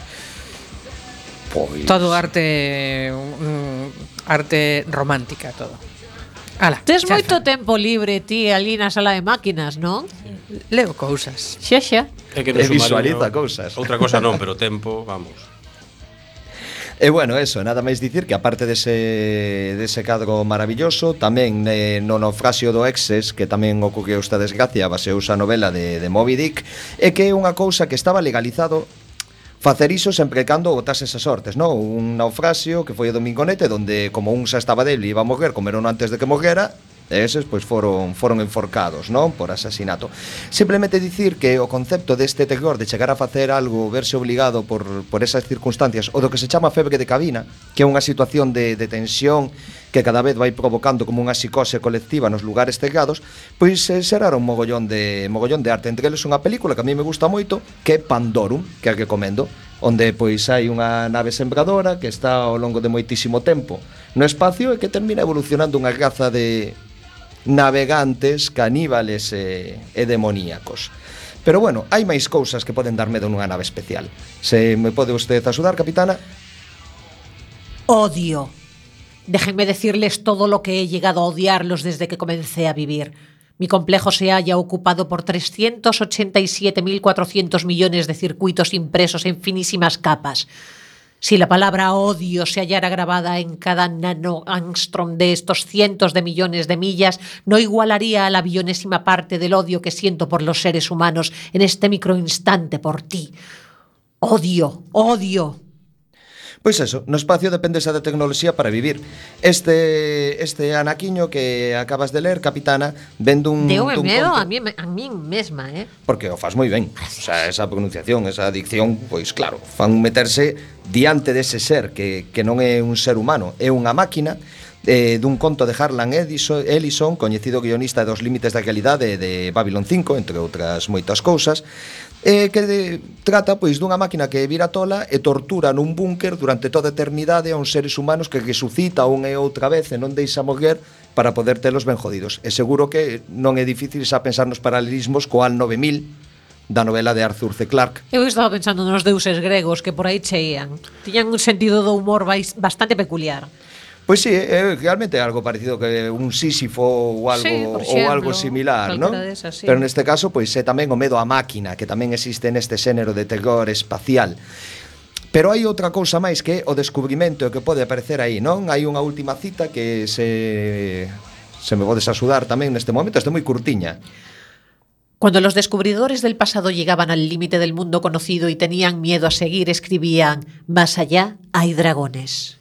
Pois... Todo arte mm, arte romántica todo. Ala, Tes chafa. moito tempo libre ti ali na sala de máquinas, non? Leo cousas. Xa xa. É que no visualiza cousas. Outra cosa non, pero tempo, vamos. E bueno, eso, nada máis dicir que aparte dese, dese cadro maravilloso Tamén eh, no naufrasio do Exes Que tamén ocorreu esta desgracia Baseou a novela de, de Moby Dick E que é unha cousa que estaba legalizado facer iso sempre cando botase esas sortes, non? Un naufrasio que foi o domingo nete donde como un xa estaba del e iba a morrer, comeron antes de que morrera, e eses pois foron foron enforcados, non, por asasinato. Simplemente dicir que o concepto deste terror de chegar a facer algo, verse obligado por por esas circunstancias, o do que se chama febre de cabina, que é unha situación de, de tensión que cada vez vai provocando como unha psicose colectiva nos lugares cegados, pois eh, xeraron mogollón de mogollón de arte. Entre eles unha película que a mí me gusta moito, que é Pandorum, que a recomendo, onde pois hai unha nave sembradora que está ao longo de moitísimo tempo no espacio e que termina evolucionando unha raza de navegantes, caníbales e, e demoníacos. Pero bueno, hai máis cousas que poden dar medo nunha nave especial. Se me pode usted axudar, capitana? Odio. Déjenme decirles todo lo que he llegado a odiarlos desde que comencé a vivir. Mi complejo se halla ocupado por 387.400 millones de circuitos impresos en finísimas capas. Si la palabra odio se hallara grabada en cada nanoangstrom de estos cientos de millones de millas, no igualaría a la billonésima parte del odio que siento por los seres humanos en este microinstante por ti. Odio, odio. Pois eso, no espacio dependes da tecnoloxía para vivir. Este este anaquiño que acabas de ler, Capitana, vendo un Deu dun medo conto. a mí, a mí mesma, eh? Porque o faz moi ben. O sea, esa pronunciación, esa dicción, pois claro, fan meterse diante dese ser que, que non é un ser humano, é unha máquina eh, dun conto de Harlan Edison, Ellison, coñecido guionista dos límites da calidade de Babylon 5, entre outras moitas cousas, eh, que de, trata pois dunha máquina que vira tola e tortura nun búnker durante toda a eternidade a uns seres humanos que resucita unha e outra vez e non deixa morrer para poder telos ben jodidos. E seguro que non é difícil xa pensar nos paralelismos coal 9000 da novela de Arthur C. Clarke. Eu estaba pensando nos deuses gregos que por aí cheían. Tiñan un sentido do humor bastante peculiar. Pois sí, é realmente algo parecido que un Sísifo ou algo sí, exemplo, ou algo similar, non? Desas, sí. Pero neste caso pois é eh, tamén o medo á máquina, que tamén existe neste xénero de terror espacial. Pero hai outra cousa máis que o descubrimento que pode aparecer aí, non? Hai unha última cita que se se me podes axudar tamén neste momento, este moi curtiña. Cuando los descubridores del pasado llegaban al límite del mundo conocido y tenían miedo a seguir, escribían, más allá hay dragones.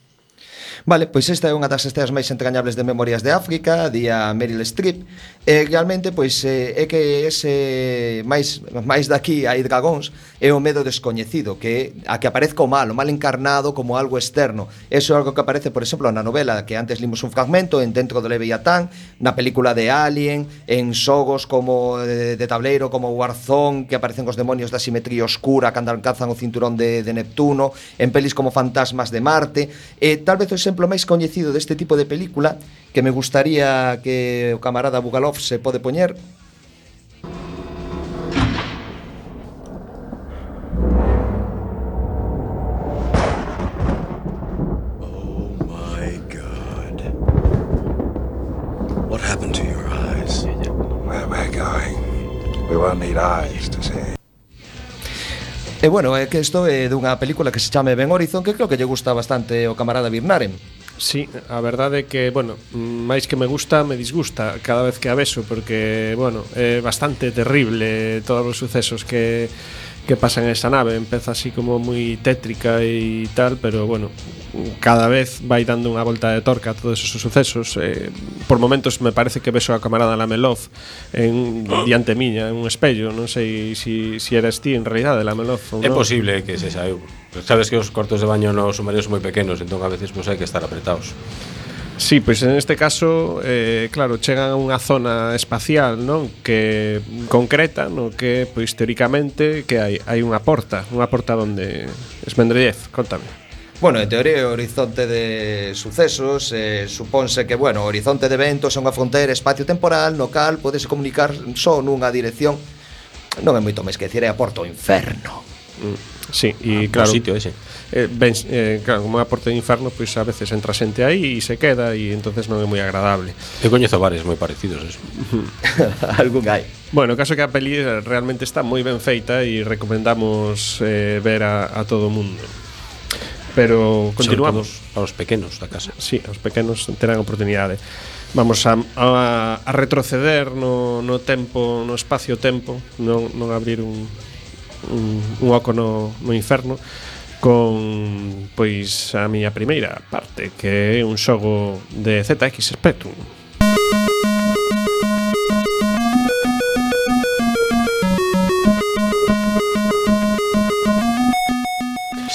Vale, pois esta é unha das esteas máis entrañables de Memorias de África, día Meryl Streep. E realmente pois eh, é que ese máis máis daqui hai dragóns é o medo descoñecido, que a que aparezca o mal, o mal encarnado como algo externo. Eso é algo que aparece, por exemplo, na novela que antes limos un fragmento en Dentro do Leviatán, na película de Alien, en xogos como eh, de, de tableiro, como Warzone, que aparecen os demonios da simetría oscura cando alcanzan o cinturón de, de Neptuno, en pelis como Fantasmas de Marte. E tal vez ese exemplo máis coñecido deste tipo de película que me gustaría que o camarada Bugalov se pode poñer E bueno, é que isto é dunha película que se chame Ben Horizon Que creo que lle gusta bastante o camarada Birnaren Sí, a verdade é que, bueno, máis que me gusta, me disgusta cada vez que a vexo Porque, bueno, é bastante terrible todos os sucesos que que pasa en esa nave. Empeza así como muy tétrica y tal, pero bueno, cada vez vai dando unha volta de torca a todos esos sucesos. Eh, por momentos me parece que beso a camarada Lamelov en diante miña, en un espello, non sei si, si eres ti en realidade Lamelov ou É no. posible que se saiu. Sabes que os cortos de baño nos submarinos son moi pequenos, entón a veces pues, hai que estar apretados. Sí, pois en neste caso, eh, claro, chegan a unha zona espacial, non? Que concreta, no que pois teóricamente que hai hai unha porta, unha porta onde Esmendrellez, contame. Bueno, en teoría o horizonte de sucesos eh, Supónse que, bueno, o horizonte de eventos É unha fronteira espacio-temporal No cal podese comunicar só nunha dirección Non é moito máis que decir É a porta ao inferno Sí, e ah, claro, sitio ese. Eh, ben, eh, claro, como é a Porta do Inferno, pois a veces entra xente aí e se queda e entonces non é moi agradable. Eu coñezo bares moi parecidos, eso. Algún hai. Bueno, o caso que a peli eh, realmente está moi ben feita e recomendamos eh, ver a, a todo o mundo. Pero continuamos aos pequenos da casa. Sí, os pequenos terán oportunidade. Vamos a, a, a retroceder no, no tempo, no espacio-tempo, non, non abrir un, un, un oco no, no inferno con pois a miña primeira parte que é un xogo de ZX Spectrum.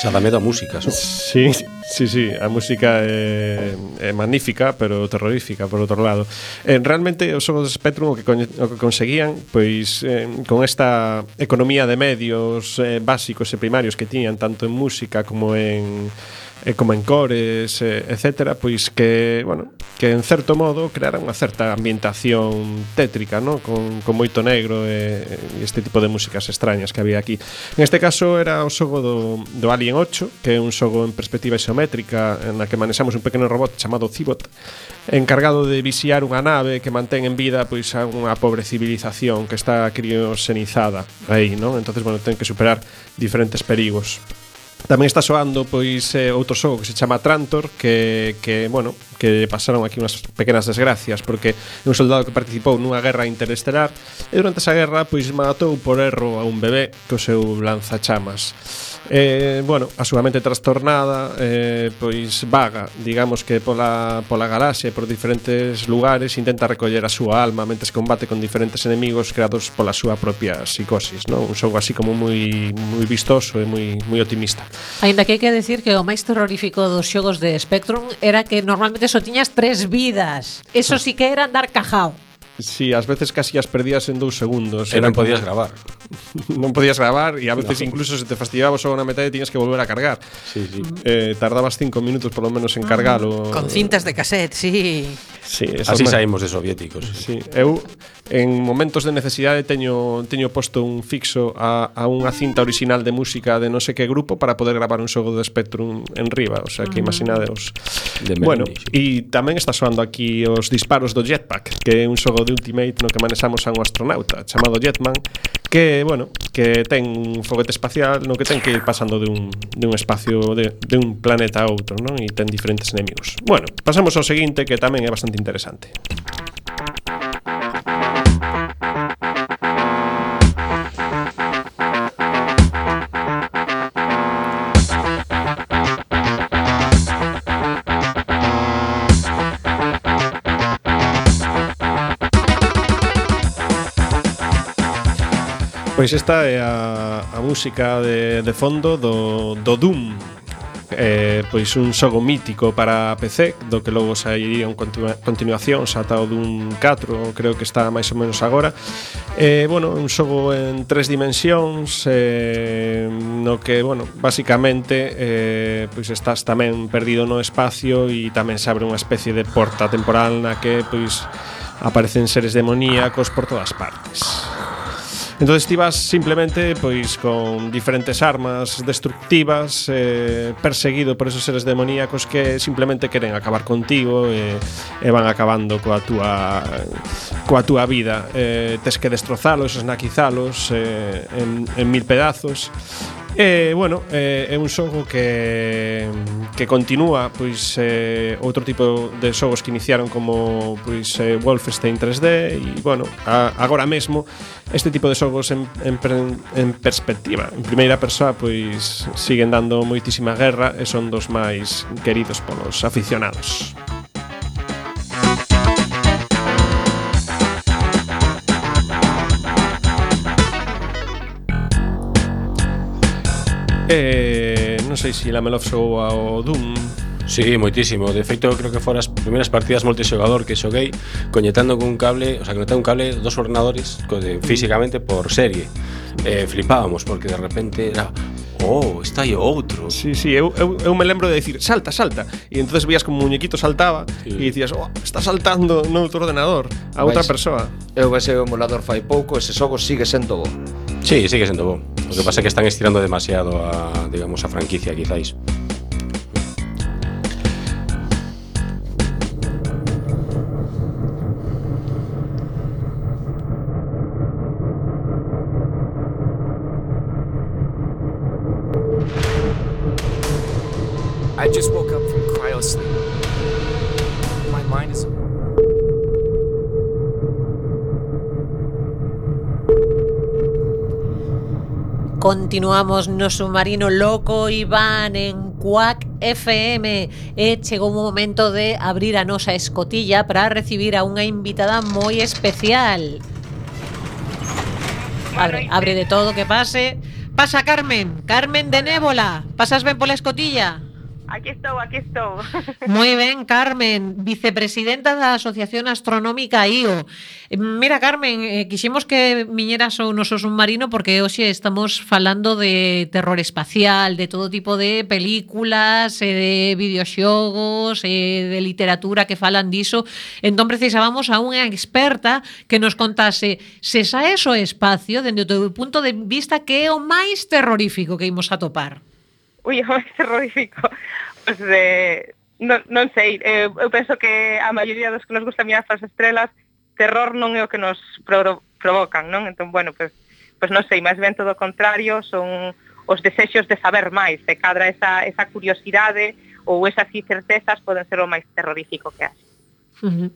Xa dá medo a música, so. Sí, sí, sí, a música é, é magnífica, pero terrorífica por outro lado. Eh, realmente os Sons de Spectrum o que, coñe, o que conseguían, pois eh, con esta economía de medios eh, básicos e primarios que tiñan tanto en música como en e como encores, e, eh, etcétera, pois que, bueno, que en certo modo creara unha certa ambientación tétrica, no? con, con moito negro e, e este tipo de músicas extrañas que había aquí. En este caso era o xogo do, do Alien 8, que é un xogo en perspectiva isométrica na que manexamos un pequeno robot chamado Cibot, encargado de visiar unha nave que mantén en vida pois a unha pobre civilización que está criosenizada aí, non? Entonces, bueno, ten que superar diferentes perigos. Tamén está soando pois eh, outro xogo que se chama Trantor que, que, bueno, que pasaron aquí unhas pequenas desgracias porque é un soldado que participou nunha guerra interestelar e durante esa guerra pois matou por erro a un bebé co seu lanzachamas. Eh, bueno, a súa mente trastornada, eh, pois vaga, digamos que pola, pola galaxia e por diferentes lugares intenta recoller a súa alma mentres combate con diferentes enemigos creados pola súa propia psicosis, non? Un xogo así como moi moi vistoso e moi moi optimista. Ainda que hai que decir que o máis terrorífico dos xogos de Spectrum era que normalmente só tiñas tres vidas. Eso ah. sí que era andar cajao. Si, sí, ás veces casi as perdías en dous segundos. E non podías gravar non podías gravar e a veces no. incluso se te fastidiaba só unha metade tiñas que volver a cargar. Sí, sí. Eh, tardabas cinco minutos por lo menos en ah, cargalo. Con cintas de cassette, sí. Sí, Así saímos de soviéticos. Sí. Eu en momentos de necesidade teño teño posto un fixo a, a unha cinta original de música de non sei que grupo para poder gravar un xogo de Spectrum en riba, o sea que mm. imaginadeos. De bueno, e tamén está soando aquí os disparos do Jetpack, que é un xogo de Ultimate no que manexamos a un astronauta chamado Jetman, que, bueno, que ten un foguete espacial no que ten que ir pasando de un, de un espacio de, de un planeta a outro, non? E ten diferentes enemigos. Bueno, pasamos ao seguinte que tamén é bastante interesante. Pois esta é a, a música de, de fondo do, do Doom eh, Pois un xogo mítico para PC Do que logo sairían continua, Xa ata o Doom 4 Creo que está máis ou menos agora eh, Bueno, un xogo en tres dimensións eh, No que, bueno, basicamente eh, Pois estás tamén perdido no espacio E tamén se abre unha especie de porta temporal Na que, pois aparecen seres demoníacos por todas partes. Entonces ti vas simplemente pois con diferentes armas destructivas eh, perseguido por esos seres demoníacos que simplemente queren acabar contigo e, eh, e van acabando coa túa coa túa vida. Eh, tes que destrozalos, esnaquizalos eh, en, en mil pedazos Eh, bueno, eh, é un xogo que que continúa pois eh, outro tipo de xogos que iniciaron como pois eh, Wolfenstein 3D e bueno, a, agora mesmo este tipo de xogos en, en, en perspectiva, en primeira persoa pois siguen dando moitísima guerra e son dos máis queridos polos aficionados. Eh, non sei se la Love xogou ao Doom Sí, moitísimo. De feito, creo que foras primeiras partidas multixogador que xoguei coñetando con un cable, o sea, conectando un cable dos ordenadores de, físicamente por serie. Eh, flipábamos porque de repente era Oh, está aí outro. Sí, sí, eu, eu, eu me lembro de decir, salta, salta. E entonces veías como un muñequito saltaba sí. e dicías, oh, está saltando no outro ordenador a outra persoa. Eu baixei o emulador fai pouco, ese xogo sigue sendo bo. Sí, sigue sendo bo. O que pasa é que están estirando demasiado a, digamos, a franquicia, quizáis. continuamos no submarino loco Iván en Cuac FM e chegou o momento de abrir a nosa escotilla para recibir a unha invitada moi especial. Abre, abre de todo que pase. Pasa Carmen, Carmen de Nébola. Pasas ben pola escotilla. Aquí estou, aquí estou. Moi ben, Carmen, vicepresidenta da Asociación Astronómica IO. Mira, Carmen, eh, quixemos que miñeras ao noso submarino porque hoxe estamos falando de terror espacial, de todo tipo de películas, eh, de videoxogos, eh, de literatura que falan diso. Entón precisábamos a unha experta que nos contase se xa é o espacio dende o teu punto de vista que é o máis terrorífico que imos atopar ui, é terrorífico. Pois, eh, non, non sei, eh, eu penso que a maioría dos que nos gusta mirar as estrelas, terror non é o que nos provocan, non? Entón, bueno, pois, pois non sei, máis ben todo o contrario, son os desexos de saber máis, se cadra esa, esa curiosidade ou esas incertezas poden ser o máis terrorífico que hai. Uh -huh.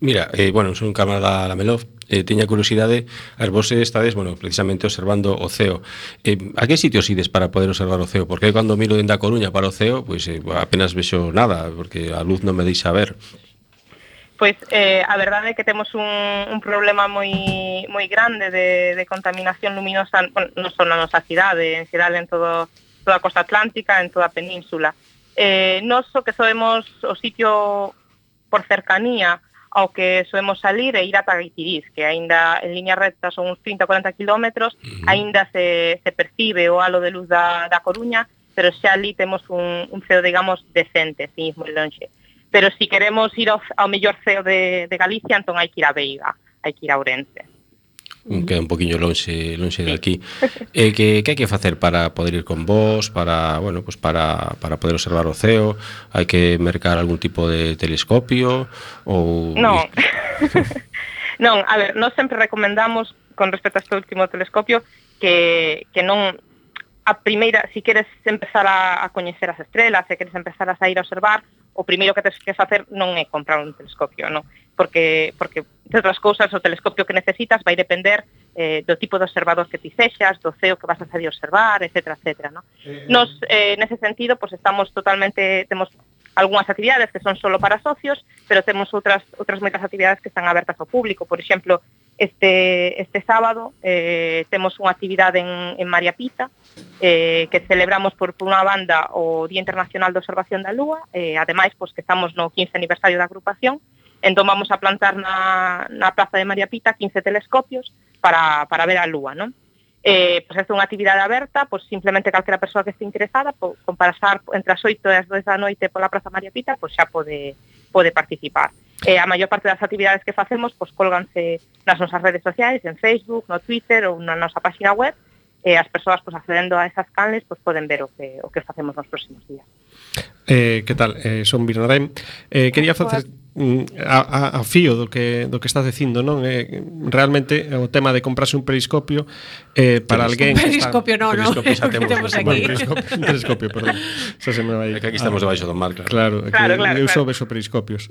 Mira, eh, bueno, son camarada Lamelov, eh, teña curiosidade, as vos estades, bueno, precisamente observando o ceo. Eh, a que sitios ides para poder observar o ceo? Porque cando miro dende a Coruña para o ceo, pois pues, eh, apenas vexo nada, porque a luz non me deixa ver. Pois eh, a verdade é que temos un, un problema moi moi grande de, de contaminación luminosa bueno, non só na nosa cidade, en xeral en todo, toda a costa atlántica, en toda a península. Eh, nos o que soemos o sitio por cercanía ao que soemos salir e ir ata Gaitiriz, que aínda en liña recta son uns 30 40 km, aínda se, se percibe o halo de luz da, da Coruña, pero xa ali temos un, un ceo, digamos, decente, sin ir moi longe. Pero se si queremos ir ao, ao mellor ceo de, de Galicia, entón hai que ir a Veiga, hai que ir a Ourense que é un poquinho lonxe lonxe de aquí. eh, que, que hai que facer para poder ir con vos, para, bueno, pues para, para poder observar o ceo? Hai que mercar algún tipo de telescopio ou Non. non, a ver, nós sempre recomendamos con respecto a este último telescopio que, que non a primeira, si queres empezar a, a coñecer as estrelas, se queres empezar a sair a observar, o primeiro que tens que facer non é comprar un telescopio, non? Porque, porque entre outras cousas, o telescopio que necesitas vai depender eh, do tipo de observador que ti sexas, do ceo que vas a saber observar, etc. etc non? Nos, eh, nese sentido, pues, estamos totalmente, temos algunhas actividades que son solo para socios, pero temos outras outras moitas actividades que están abertas ao público. Por exemplo, este este sábado eh temos unha actividade en en María Pita eh que celebramos por, por unha banda o Día Internacional de Observación da Lúa, eh ademais pois que estamos no 15 aniversario da agrupación, entón vamos a plantar na na Plaza de María Pita 15 telescopios para para ver a lúa, non? eh, pues esta é unha actividade aberta, pois simplemente calquera persoa que este interesada, po, con pasar entre as 8 e as 2 da noite pola Praza María Pita, pois xa pode, pode participar. Eh, a maior parte das actividades que facemos pois colganse nas nosas redes sociais, en Facebook, no Twitter ou na nosa página web, e eh, as persoas pois, accedendo a esas canles pois, poden ver o que, o que facemos nos próximos días. Eh, que tal? Eh, son Birnadem. Eh, quería pois, facer a, a, a fío do que do que estás dicindo, non? É realmente eh, o tema de comprarse un periscopio eh para alguén un periscopio, non, non. Periscopio, no, periscopio no, aquí. Periscopio, un periscopio, perdón. Xa se me vai. É que aquí estamos debaixo do mar, claro. Claro, claro, claro eu claro. vexo beso periscopios.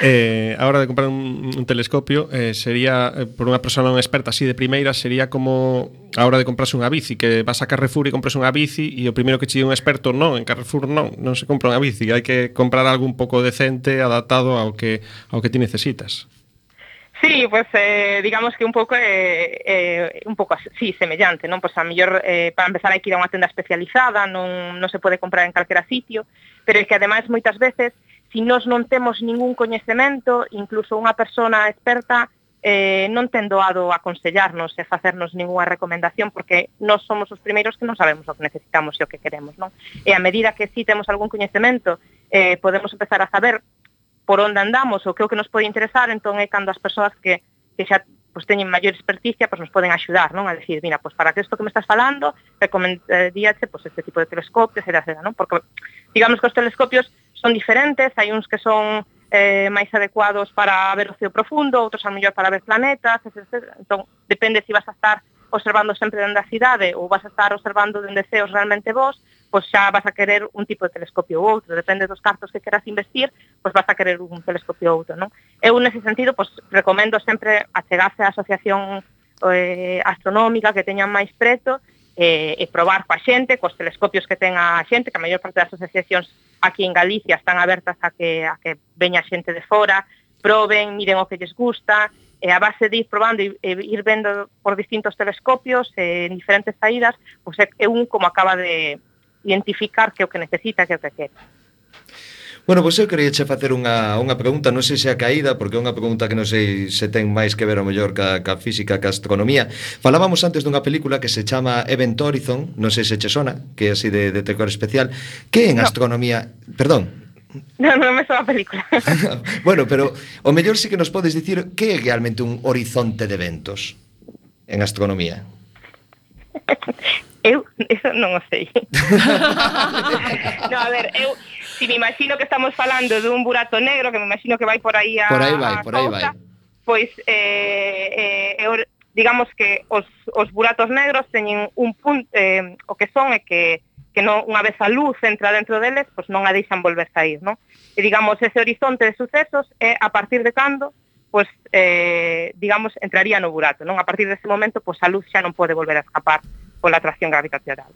Eh, a hora de comprar un, un telescopio eh, sería eh, por unha persoa non experta así de primeira sería como a hora de comprarse unha bici, que vas a Carrefour e compras unha bici e o primeiro que che di un experto, non, en Carrefour non, non se compra unha bici, hai que comprar algo un pouco decente, adaptado ao que ao que ti necesitas. Sí, pues eh, digamos que un pouco eh, eh, un pouco así, semellante, non? Pois pues a mellor eh, para empezar hai que ir a unha tenda especializada, non, non se pode comprar en calquera sitio, pero é que ademais moitas veces, se si nós non temos ningún coñecemento, incluso unha persona experta eh, non ten doado aconsellarnos e facernos ningunha recomendación porque nós somos os primeiros que non sabemos o que necesitamos e o que queremos, non? E a medida que sí temos algún coñecemento, eh, podemos empezar a saber por onde andamos ou que o que nos pode interesar, entón é cando as persoas que, que xa pois, teñen maior experticia, pois nos poden axudar, non? A decir, mira, pois para que isto que me estás falando, recomendaríache pois, este tipo de telescopios, etc, etc, non? Porque digamos que os telescopios son diferentes, hai uns que son eh, máis adecuados para ver o ceo profundo, outros a mellor para ver planetas, etc. Entón, depende se si vas a estar observando sempre dende a cidade ou vas a estar observando dende ceos realmente vos, pois xa vas a querer un tipo de telescopio ou outro, depende dos cartos que queras investir, pois vas a querer un telescopio ou outro, non? Eu nese sentido, pois recomendo sempre achegarse á asociación eh, astronómica que teñan máis preto e, e probar coa xente, cos telescopios que ten a xente, que a maior parte das asociacións aquí en Galicia están abertas a que, a que veña xente de fora, proben, miren o que lles gusta, e a base de ir probando e, e ir vendo por distintos telescopios e, en diferentes saídas, pois é, é un como acaba de identificar que é o que necesita, que é o que quere. Bueno, pois eu quería che facer unha, unha pregunta, non sei se a caída, porque é unha pregunta que non sei se ten máis que ver o mellor ca, ca física, ca astronomía. Falábamos antes dunha película que se chama Event Horizon, non sei se che sona, que é así de, de tecor especial, que en no. astronomía... Perdón, Non, non me soa a película. bueno, pero o mellor sí que nos podes dicir que é realmente un horizonte de eventos en astronomía. Eu, eso non o sei. no, a ver, eu, si me imagino que estamos falando dun burato negro, que me imagino que vai por aí a Por aí vai, por aí vai. Pois eh, eh, digamos que os, os buratos negros teñen un punto eh, o que son é que que non unha vez a luz entra dentro deles, pois non a deixan volver sair, non? E digamos ese horizonte de sucesos é a partir de cando pois eh, digamos entraría no burato, non? A partir dese momento pois a luz xa non pode volver a escapar pola atracción gravitacional.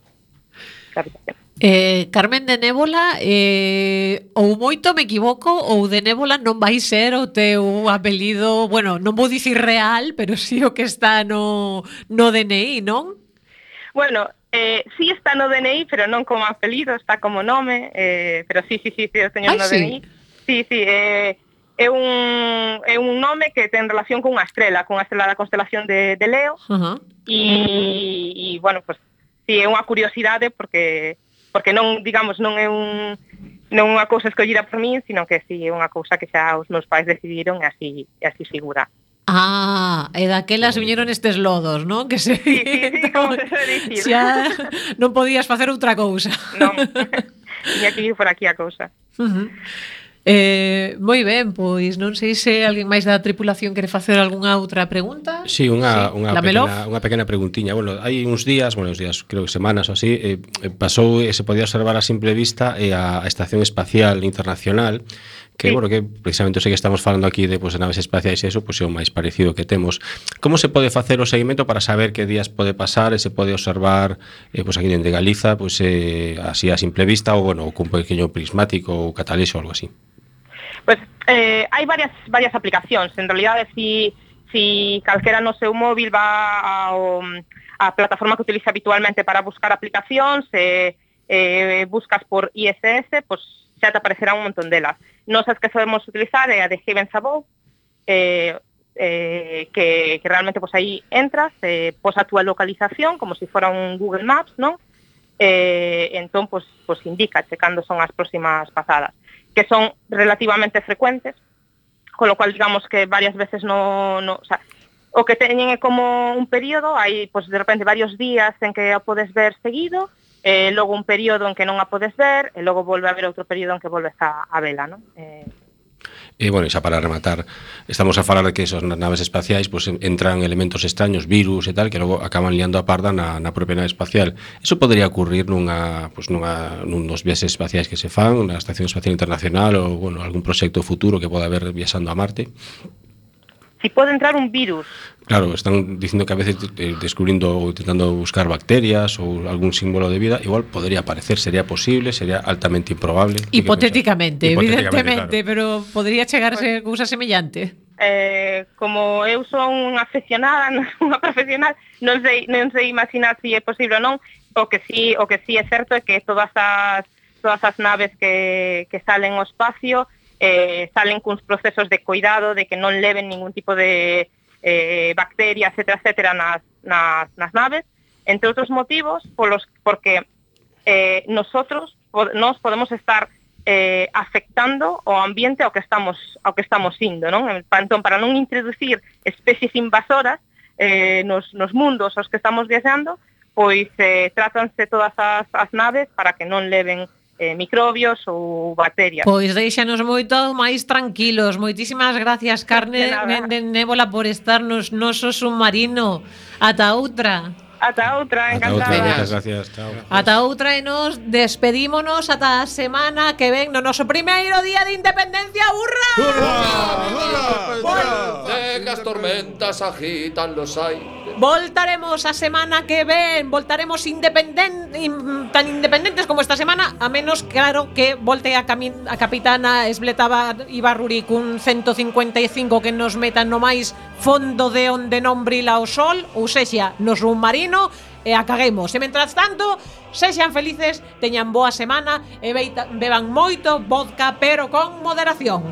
Gravitacional. Eh, Carmen de Nébola eh, ou moito me equivoco ou de Nébola non vai ser o teu apelido, bueno, non vou dicir real, pero sí o que está no, no DNI, non? Bueno, eh, sí está no DNI, pero non como apelido, está como nome, eh, pero sí, sí, sí, sí o teño Ai, no sí. DNI. Sí, sí, eh, é un, é un nome que ten relación con unha estrela, con a estrela da constelación de, de Leo, uh -huh. e, e, bueno, pues, sí, é unha curiosidade porque porque non, digamos, non é un non unha cousa escollida por min, sino que si sí, é unha cousa que xa os meus pais decidiron e así, e así figura. Ah, e daquelas viñeron estes lodos, non? Que se... Sí, sí, sí, como se dicir. Xa non podías facer outra cousa. Non, tiña que ir por aquí a cousa. Uh -huh. Eh, moi ben, pois non sei se alguén máis da tripulación quere facer algunha outra pregunta. Si, sí, unha, sí. unha, Dámelo. pequena, unha pequena preguntiña. Bueno, hai uns días, bueno, uns días, creo que semanas ou así, eh, eh pasou e se podía observar a simple vista eh, a, a Estación Espacial Internacional que, sí. bueno, que precisamente sei que estamos falando aquí de, pues, de naves espaciais e eso, pois pues, é o máis parecido que temos. Como se pode facer o seguimento para saber que días pode pasar e se pode observar eh, pues, aquí dende Galiza, pues, eh, así a simple vista ou, bueno, cun pequeno prismático ou catalexo ou algo así? Pues eh, hai varias, varias aplicacións, en realidad si, si calquera no seu móvil va ao, a um, plataforma que utiliza habitualmente para buscar aplicacións, eh, eh, buscas por ISS, pues xa te aparecerá un montón delas. Nos as que sabemos utilizar eh, é a de Haven Sabou, eh, eh, que, que realmente pois aí entras, eh, pos a túa localización como se si fora un Google Maps, non? Eh, entón, pues, pois indica cando son as próximas pasadas que son relativamente frecuentes, con lo cual digamos que varias veces no, no o, sea, o que teñen é como un período, hai pois de repente varios días en que a podes ver seguido, eh, logo un período en que non a podes ver, e logo volve a ver outro período en que volves a, a vela, non? Eh, E, bueno, xa para rematar, estamos a falar de que esas naves espaciais pues, entran elementos extraños, virus e tal, que logo acaban liando a parda na, na propia nave espacial. Eso podría ocurrir nunha, pues, nunha, nun dos viaxes espaciais que se fan, na Estación Espacial Internacional ou bueno, algún proxecto futuro que poda haber viaxando a Marte? Si pode entrar un virus Claro, están dicindo que a veces eh, descubrindo ou intentando buscar bacterias ou algún símbolo de vida, igual podría aparecer, sería posible, sería altamente improbable. Hipotéticamente, evidentemente, claro. pero podría chegarse pues, cousa semellante. Eh, como eu son unha aficionada, unha profesional, non sei, non sei imaginar se si é posible ou non, o que sí, o que sí é certo é que todas as todas as naves que, que salen ao espacio eh, salen cuns procesos de cuidado, de que non leven ningún tipo de eh, bacterias, etcétera, etcétera, nas, nas, nas naves, entre outros motivos, polos, porque eh, nosotros pod nos podemos estar eh, afectando o ambiente ao que estamos ao que estamos indo, non? Entón, para non introducir especies invasoras eh, nos, nos mundos aos que estamos viaxando, pois eh, trátanse todas as, as naves para que non leven eh, microbios ou bacterias. Pois deixanos moito máis tranquilos. Moitísimas gracias, Carne de Nébola, por estar nos noso submarino. Ata outra. Ata outra, encantada. Ata outra, Muchas gracias. Chao. Ata outra e nos despedímonos ata a semana que ven no noso primeiro día de independencia. ¡Hurra! ¡Hurra! ¡Hurra! ¡Hurra! ¡Hurra! ¡Hurra! ¡Hurra! ¡Hurra! ¡Hurra! ¡Hurra! Voltaremos a semana que ven, voltaremos independen, in, tan independentes como esta semana, a menos, claro, que volte a, camin, a capitana Esbletaba Ibarruri cun 155 que nos metan no máis fondo de onde non brila o sol, ou sexa, no submarino, e a caguemos. E mentras tanto, sexan felices, teñan boa semana e beita, beban moito vodka, pero con moderación.